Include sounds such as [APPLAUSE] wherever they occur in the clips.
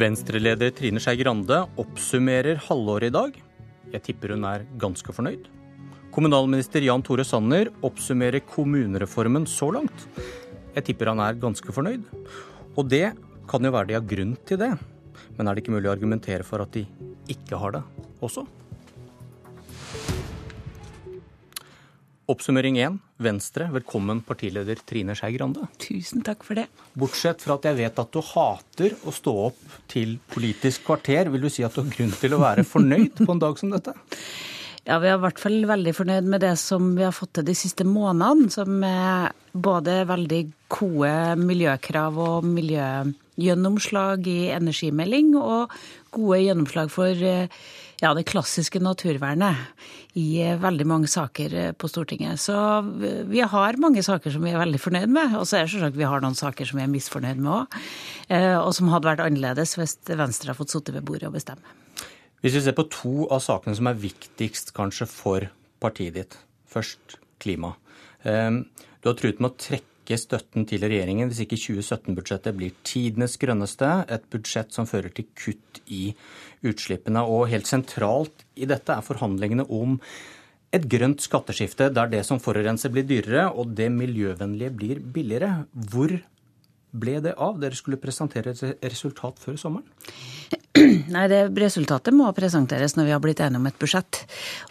Venstre-leder Trine Skei Grande oppsummerer halvåret i dag. Jeg tipper hun er ganske fornøyd. Kommunalminister Jan Tore Sanner oppsummerer kommunereformen så langt. Jeg tipper han er ganske fornøyd. Og det kan jo være de har grunn til det. Men er det ikke mulig å argumentere for at de ikke har det også? Oppsummering 1. Venstre, velkommen partileder Trine Skei Grande. Tusen takk for det. Bortsett fra at jeg vet at du hater å stå opp til Politisk kvarter, vil du si at du har grunn til å være fornøyd på en dag som dette? Ja, Vi er i hvert fall veldig fornøyd med det som vi har fått til de siste månedene. Som er både veldig gode miljøkrav og miljøgjennomslag i energimelding, og gode gjennomslag for ja, det klassiske naturvernet i veldig mange saker på Stortinget. Så vi har mange saker som vi er veldig fornøyd med. Og så er det selvsagt vi har noen saker som vi er misfornøyd med òg. Og som hadde vært annerledes hvis Venstre har fått sitte ved bordet og bestemme. Hvis vi ser på to av sakene som er viktigst kanskje for partiet ditt. Først klima. Du har truet med å trekke støtten til regjeringen hvis ikke 2017-budsjettet blir tidenes grønneste, et budsjett som fører til kutt i utslippene. Og helt sentralt i dette er forhandlingene om et grønt skatteskifte, der det som forurenser blir dyrere og det miljøvennlige blir billigere. Hvor ble det av? Dere skulle presentere et resultat før sommeren? [CLEARS THROAT] Nei, det Resultatet må presenteres når vi har blitt enige om et budsjett.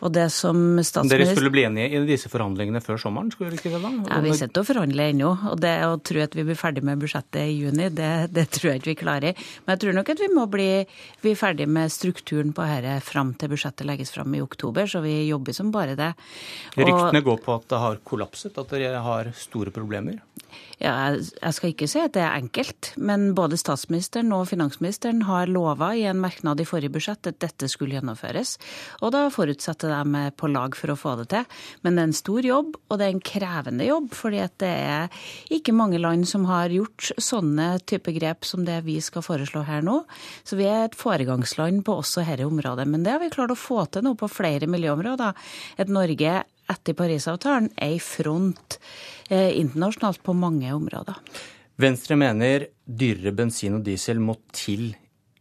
Og det som statsminister... Dere skulle bli enige i disse forhandlingene før sommeren? skulle dere ikke det da? Ja, Vi sitter og forhandler ennå. Og det å tro at vi blir ferdig med budsjettet i juni, det, det, tror jeg ikke vi klarer. Men jeg tror nok at vi må bli, vi ferdig med strukturen på dette fram til budsjettet legges fram i oktober. Så vi jobber som bare det. Og... Ryktene går på at det har kollapset, at dere har store problemer? Ja, jeg skal ikke si at det er enkelt, men både statsministeren og finansministeren har lova i en merknad i forrige budsjett at dette skulle gjennomføres. Og da forutsetter de på lag for å få det til. Men det er en stor jobb, og det er en krevende jobb, fordi det er ikke mange land som har gjort sånne type grep som det vi skal foreslå her nå. Så vi er et foregangsland på også dette området. Men det har vi klart å få til nå på flere miljøområder. Et Norge etter Parisavtalen er i front eh, internasjonalt på mange områder. Venstre mener dyrere bensin og diesel må til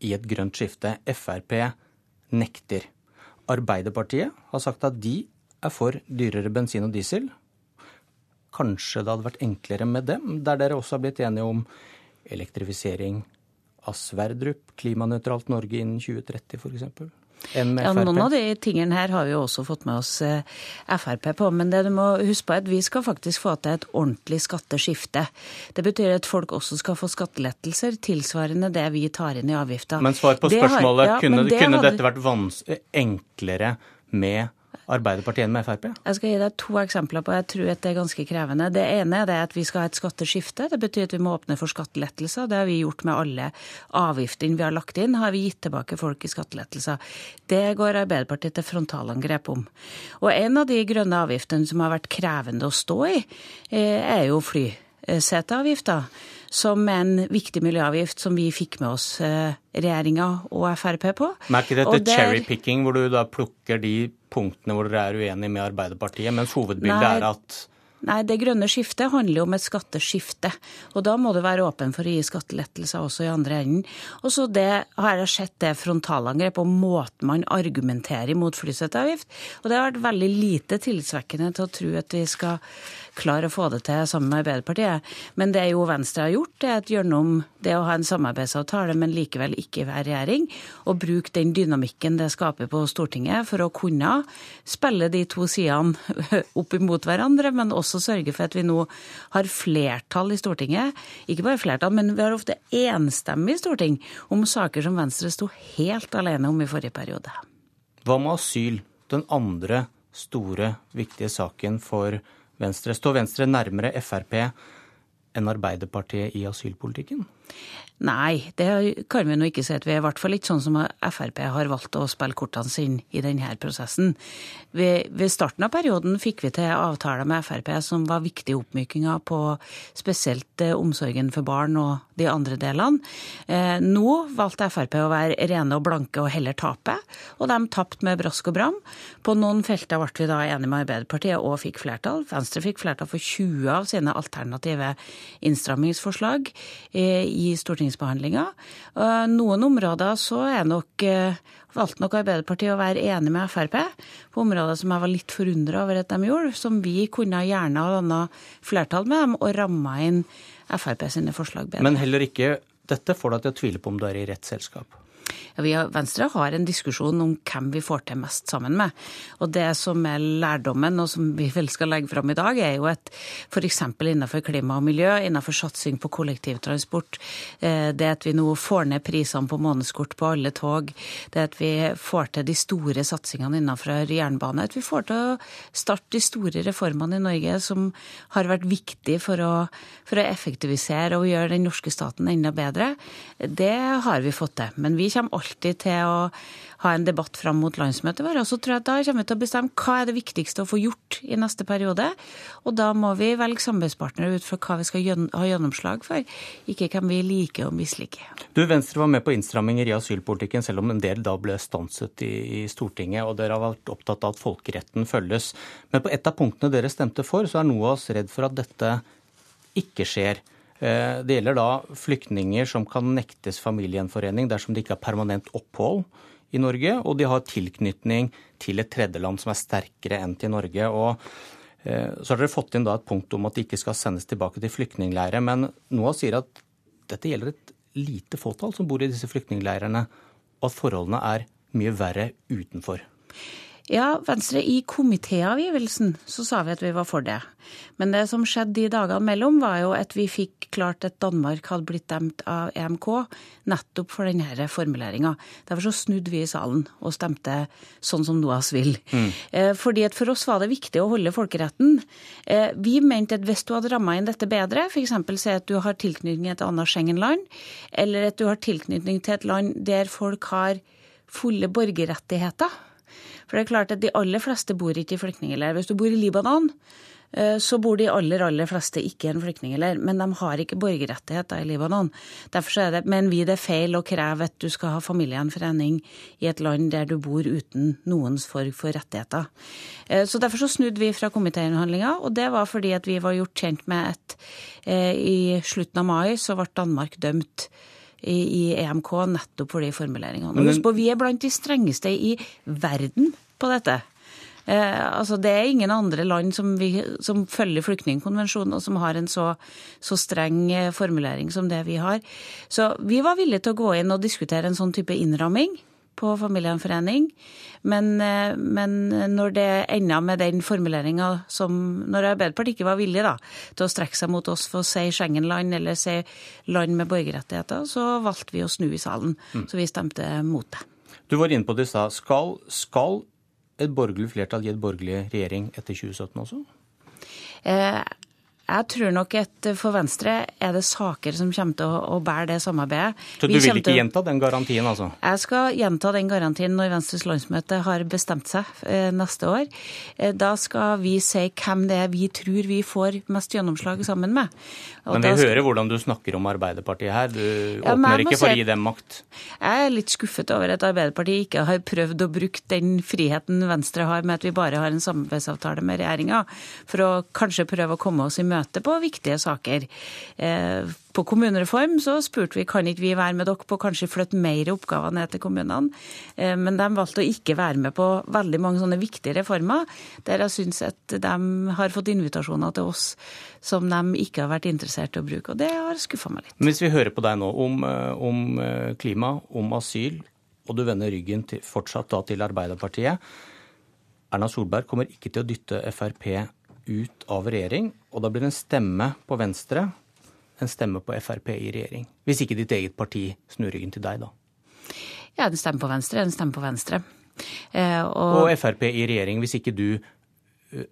i et grønt skifte. Frp nekter. Arbeiderpartiet har sagt at de er for dyrere bensin og diesel. Kanskje det hadde vært enklere med dem, der dere også har blitt enige om elektrifisering av Sverdrup, klimanøytralt Norge innen 2030 f.eks.? Enn med Frp? Ja, Noen av de tingene her har vi jo også fått med oss eh, Frp på. Men det du må huske på er at vi skal faktisk få til et ordentlig skatteskifte. Det betyr at folk også skal få skattelettelser tilsvarende det vi tar inn i avgifta. Men svar på spørsmålet, har, ja, kunne, det kunne hadde... dette vært enklere med Arbeiderpartiet med Frp? Jeg skal gi deg to eksempler på jeg tror at det er ganske krevende. Det ene er at vi skal ha et skatteskifte. Det betyr at vi må åpne for skattelettelser. Det har vi gjort med alle avgiftene vi har lagt inn. har vi gitt tilbake folk i skattelettelser. Det går Arbeiderpartiet til frontalangrep om. Og en av de grønne avgiftene som har vært krevende å stå i, eh, er jo flyseteavgifta som en viktig miljøavgift som vi fikk med oss eh, regjeringa og Frp på. Merker dette cherrypicking, hvor du da plukker de punktene hvor dere er uenige med Arbeiderpartiet, mens hovedbildet Nei. er at Nei, det grønne skiftet handler jo om et skatteskifte. Og da må du være åpen for å gi skattelettelser også i andre enden. Og så det har jeg sett det frontalangrep og måten man argumenterer imot flyseteavgift. Og det har vært veldig lite tilsvekkende til å tro at vi skal klare å få det til sammen med Arbeiderpartiet. Men det jo Venstre har gjort, er at gjennom det å ha en samarbeidsavtale, men likevel ikke være regjering, og bruke den dynamikken det skaper på Stortinget for å kunne spille de to sidene [LAUGHS] opp imot hverandre, men også sørge for at vi nå har flertall i Stortinget. Ikke bare flertall, men vi har ofte enstemmig storting om saker som Venstre sto helt alene om i forrige periode. Hva med asyl? Den andre store, viktige saken for Venstre. Står Venstre nærmere Frp enn Arbeiderpartiet i asylpolitikken? Nei, det kan vi nå ikke si at vi er. I hvert fall ikke sånn som Frp har valgt å spille kortene sine i denne prosessen. Ved, ved, starten av perioden fikk vi til avtaler med Frp som var viktige oppmykinger på spesielt eh, omsorgen for barn og de andre delene. Eh, nå valgte Frp å være rene og blanke og heller tape, og de tapte med brask og bram. På noen felter ble vi da enige med Arbeiderpartiet og fikk flertall. Venstre fikk flertall for 20 av sine alternative innstrammingsforslag eh, i stortingsbehandlinga. Noen områder så er nok valgte nok Arbeiderpartiet å være enig med Frp på områder som jeg var litt forundra over at de gjorde, som vi kunne gjerne ha danna flertall med dem og ramma inn Frp sine forslag bedre. Men heller ikke dette får deg til å tvile på om du er i rett selskap? Vi har, Venstre har en diskusjon om hvem vi får til mest sammen med. Og det som er lærdommen, og som vi vel skal legge fram i dag, er jo at f.eks. innenfor klima og miljø, innenfor satsing på kollektivtransport, eh, det at vi nå får ned prisene på månedskort på alle tog, det at vi får til de store satsingene innenfor jernbane, at vi får til å starte de store reformene i Norge som har vært viktige for å, for å effektivisere og gjøre den norske staten enda bedre, det har vi fått til. Men vi kommer alltid til å ha en debatt fram mot landsmøtet vårt. Og så tror jeg at da kommer vi til å bestemme hva er det viktigste å få gjort i neste periode. Og da må vi velge samarbeidspartnere ut fra hva vi skal ha gjennomslag for, ikke hvem vi liker og misliker. Du, Venstre var med på innstramminger i asylpolitikken, selv om en del da ble stanset i, i Stortinget. Og dere har vært opptatt av at folkeretten følges. Men på et av punktene dere stemte for, så er noe av oss redd for at dette ikke skjer. Eh, det gjelder da flyktninger som kan nektes familiegjenforening dersom de ikke har permanent opphold i Norge, og de har tilknytning til et tredjeland som er sterkere enn til Norge. og eh, så har dere fått inn da et punkt om at de ikke skal sendes tilbake til flyktningleirer. Men NOAH sier at dette gjelder et lite fåtall som bor i disse flyktningleirene, og at forholdene er mye verre utenfor. Ja, Venstre i komitéavgivelsen så sa vi at vi var for det. Men det som skjedde de dagene mellom, var jo at vi fikk klart at Danmark hadde blitt dømt av EMK nettopp for denne formuleringa. Derfor så snudde vi i salen og stemte sånn som NOAS vil. Mm. Eh, fordi at For oss var det viktig å holde folkeretten. Eh, vi mente at hvis du hadde ramma inn dette bedre, f.eks. si at du har tilknytning til et annet Schengen-land, eller at du har tilknytning til et land der folk har fulle borgerrettigheter for det er klart at de aller fleste bor ikke i flyktningleir. Hvis du bor i Libanon, eh, så bor de aller aller fleste ikke i en flyktningleir, men de har ikke borgerrettigheter i Libanon. Derfor er det, Men vi det er feil å kreve at du skal ha familiegjenforening i et land der du bor uten noens form for rettigheter. Eh, så Derfor så snudde vi fra komitéinnhandlinga, og det var fordi at vi var gjort kjent med at eh, i slutten av mai så ble Danmark dømt i, EMK nettopp for de formuleringene. Men, Husk på, vi er blant de strengeste i verden på dette. Eh, altså Det er ingen andre land som, vi, som følger flyktningkonvensjonen og som har en så, så, streng eh, formulering som det vi har. Så vi var villige til å gå inn og diskutere en sånn type innramming på familiegjenforening. Men, eh, men, når det enda med den formuleringa som Når Arbeiderpartiet ikke var villig da, til å strekke seg mot oss for å si Schengen-land eller si land med borgerrettigheter, så valgte vi å snu i salen. Mm. Så vi stemte mot det. Du var inne på det i stad. Skal, skal et borgerlig flertall gi et borgerlig regjering etter 2017 også? Eh, jeg tror nok at for Venstre er det saker som kommer til å, bære det samarbeidet. Så du vil ikke til... gjenta den garantien, altså? Jeg skal gjenta den garantien når Venstres landsmøte har bestemt seg eh, neste år. Eh, da skal vi si hvem det er vi tror vi får mest gjennomslag sammen med. Og Men vi skal... hører hvordan du snakker om Arbeiderpartiet her. Du ja, åpner ikke for å gi dem makt? Jeg er litt skuffet over at Arbeiderpartiet ikke har prøvd å bruke den friheten Venstre har med at vi bare har en samarbeidsavtale med regjeringa, for å kanskje prøve å komme oss i møte møte på viktige saker. Eh, på kommunereform så spurte vi kan ikke vi være med dere på å kanskje flytte mer oppgaver ned til kommunene. Eh, men de valgte å ikke være med på veldig mange sånne viktige reformer, der jeg syns at de har fått invitasjoner til oss som de ikke har vært interessert i å bruke. Og det har skuffa meg litt. Men hvis vi hører på deg nå om, eh, om klima, om asyl, og du vender ryggen til, fortsatt da til Arbeiderpartiet. Erna Solberg kommer ikke til å dytte Frp ut av regjering, og da blir det en stemme på Venstre en stemme på Frp i regjering. Hvis ikke ditt eget parti snur ryggen til deg, da. Ja, en stemme på Venstre, en stemme på Venstre. Eh, og... og Frp i regjering, hvis ikke du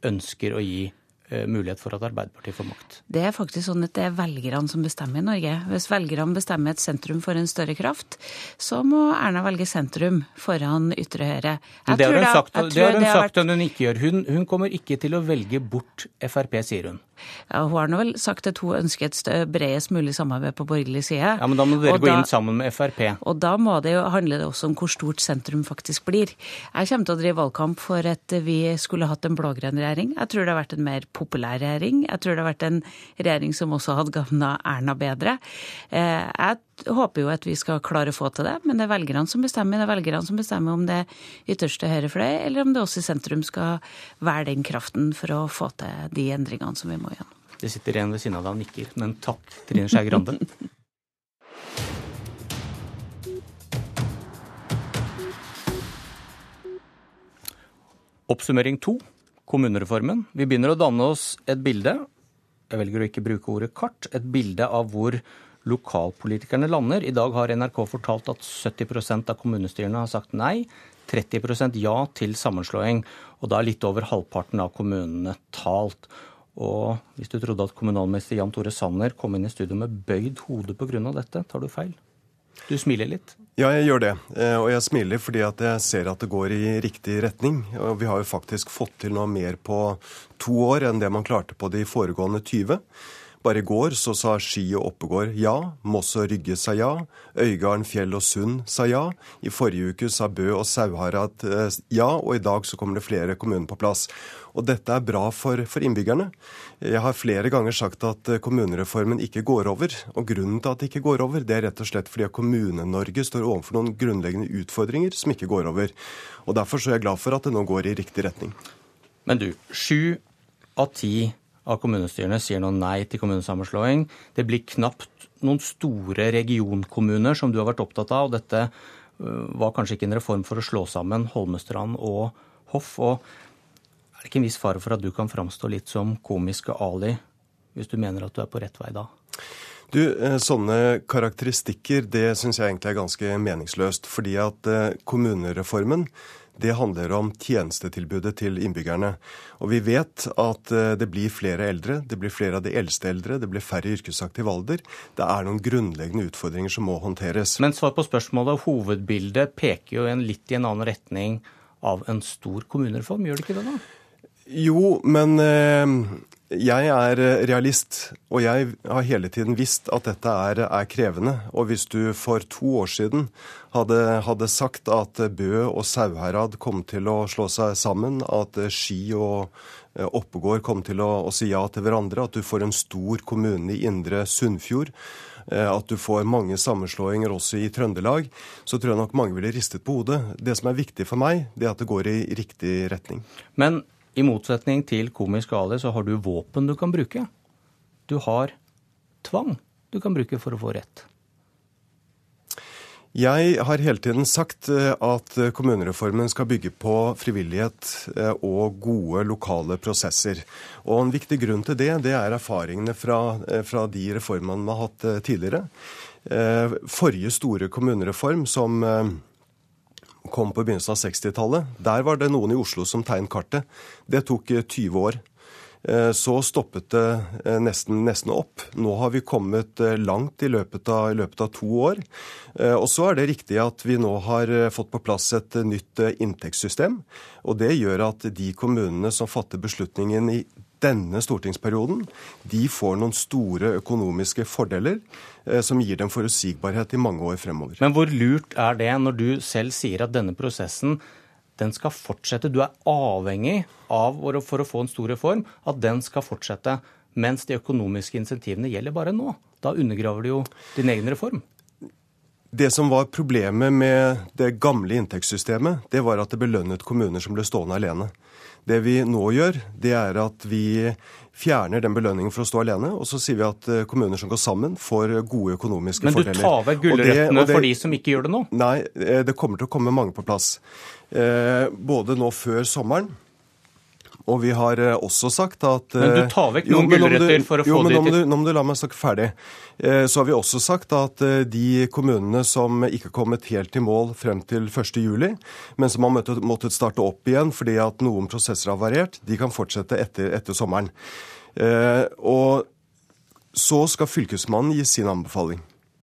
ønsker å gi mulighet for at Arbeiderpartiet får makt? Det er faktisk sånn at det er velgerne som bestemmer i Norge. Hvis velgerne bestemmer et sentrum for en større kraft, så må Erna velge sentrum foran ytre høyre. Det har hun sagt, det har hun sagt at hun ikke gjør. Hun, hun, kommer ikke til å velge bort Frp, sier hun. Ja, hun har nå vel sagt at hun ønsker et bredest mulig samarbeid på borgerlig side. Ja, Men da må dere og gå da, inn sammen med Frp. Og da må det jo handle det også om hvor stort sentrum faktisk blir. Jeg kommer til å drive valgkamp for at vi skulle hatt en blå-grønn regjering. Jeg tror det har vært en mer populær regjering. Jeg tror det har vært en regjering som også hadde gagna Erna bedre. Eh, jeg håper jo at vi skal klare å få til det, men det er velgerne som bestemmer. Det er velgerne som bestemmer om det ytterste høyre fløy, eller om det også i sentrum skal være den kraften for å få til de endringene som vi må gjennom. Det sitter en ved siden av deg og nikker, men takk, Trine Skei Grande. Oppsummering to kommunereformen. Vi begynner å danne oss et bilde, jeg velger å ikke bruke ordet kart, et bilde av hvor lokalpolitikerne lander. I dag har NRK fortalt at 70% av kommunestyrene har sagt nei. 30% ja til sammenslåing. Og da er litt over halvparten av kommunene talt. Og hvis du trodde at kommunalminister Jan Tore Sanner kom inn i studio med bøyd hode pga. dette, tar du feil. Du smiler litt? Ja, jeg gjør det. Eh, og jeg smiler fordi at jeg ser at det går i riktig retning. Vi har jo faktisk fått til noe mer på to år enn det man klarte på de foregående 20. Bare i går så sa Ski og Oppegård ja, Moss og Rygge sa ja, Øygarden, Fjell og Sund sa ja. I forrige uke sa Bø og Sauharad eh, ja, og i dag så kommer det flere kommuner på plass. Og dette er bra for, for innbyggerne. Jeg har flere ganger sagt at eh, kommunereformen ikke går over. Og grunnen til at det ikke går over, det er rett og slett fordi Kommune-Norge står overfor noen grunnleggende utfordringer som ikke går over. Og derfor så er jeg glad for at det nå går i riktig retning. Men du, sju av ti av kommunestyrene sier nå nei til kommunesammenslåing. Det blir knapt noen store regionkommuner som du har vært opptatt av. og Dette øh, var kanskje ikke en reform for å slå sammen Holmestrand og Hoff. og Er det ikke en viss fare for at du kan framstå litt som komiske Ali, hvis du mener at du er på rett vei da? Du, eh, Sånne karakteristikker det syns jeg egentlig er ganske meningsløst. Fordi at eh, kommunereformen det handler om tjenestetilbudet til innbyggerne. Og vi vet at eh, det blir flere eldre, det blir flere av de eldste eldre, det blir færre yrkesaktiv alder. Det er noen grunnleggende utfordringer som må håndteres. Men svar på spørsmålet. Hovedbildet peker jo litt i en annen retning av en stor kommunereform, gjør det ikke det da? Jo, men eh, jeg er eh, realist, og jeg har hele tiden visst at dette er, er krevende. Og hvis du for to år siden hadde, hadde, sagt at Bø og Sauherad kom til å slå seg sammen, at Ski og eh, Oppegård kom til å, å si ja til hverandre, at du får en stor kommune i indre Sunnfjord, at du får mange sammenslåinger også i Trøndelag, så tror jeg nok mange ville ristet på hodet. Det som er viktig for meg, det er at det går i riktig retning. Men i motsetning til Komisk Ali så har du våpen du kan bruke. Du har tvang du kan bruke for å få rett. Jeg har hele tiden sagt eh, at kommunereformen skal bygge på frivillighet eh, og gode lokale prosesser. Og En viktig grunn til det, det er erfaringene fra, eh, fra de reformene man har hatt tidligere. Forrige store kommunereform, som kom på begynnelsen av 60-tallet. Der var det noen i Oslo som tegnet kartet. Det tok 20 eh, år. Eh, så stoppet det eh, nesten, nesten, opp. Nå har vi kommet langt i løpet, av, i løpet, av, to år. Og så er det riktig at vi nå har fått på plass et nytt inntektssystem. Og det gjør at de kommunene som fatter beslutningen i denne stortingsperioden, de får noen store økonomiske fordeler eh, som gir dem forutsigbarhet i mange år fremover. Men hvor lurt er det når du selv sier at denne prosessen den skal fortsette? Du er avhengig av, for å få en stor reform, at den skal fortsette. Mens de økonomiske insentivene gjelder bare nå. Da undergraver du jo din egen reform. Det som var problemet med det gamle inntektssystemet, det var at det belønnet kommuner som ble stående alene. Det vi nå gjør, det er at vi fjerner den belønningen for å stå alene, og så sier vi at eh, kommuner som går sammen, får gode økonomiske fordeler. Men du tar vekk gulrøttene for de som ikke gjør det nå? Nei, eh, det kommer til å komme mange på plass. Eh, både nå før sommeren og vi har eh, også sagt at Men du tar vekk noen gulrøtter for å få det til Nå må du la meg snakke ferdig. Eh, så har vi også sagt at eh, de kommunene som ikke har kommet helt i mål frem til 1.7, men som har måttet starte opp igjen fordi at noen prosesser har variert, de kan fortsette etter, etter sommeren. Og så skal Fylkesmannen gi sin anbefaling.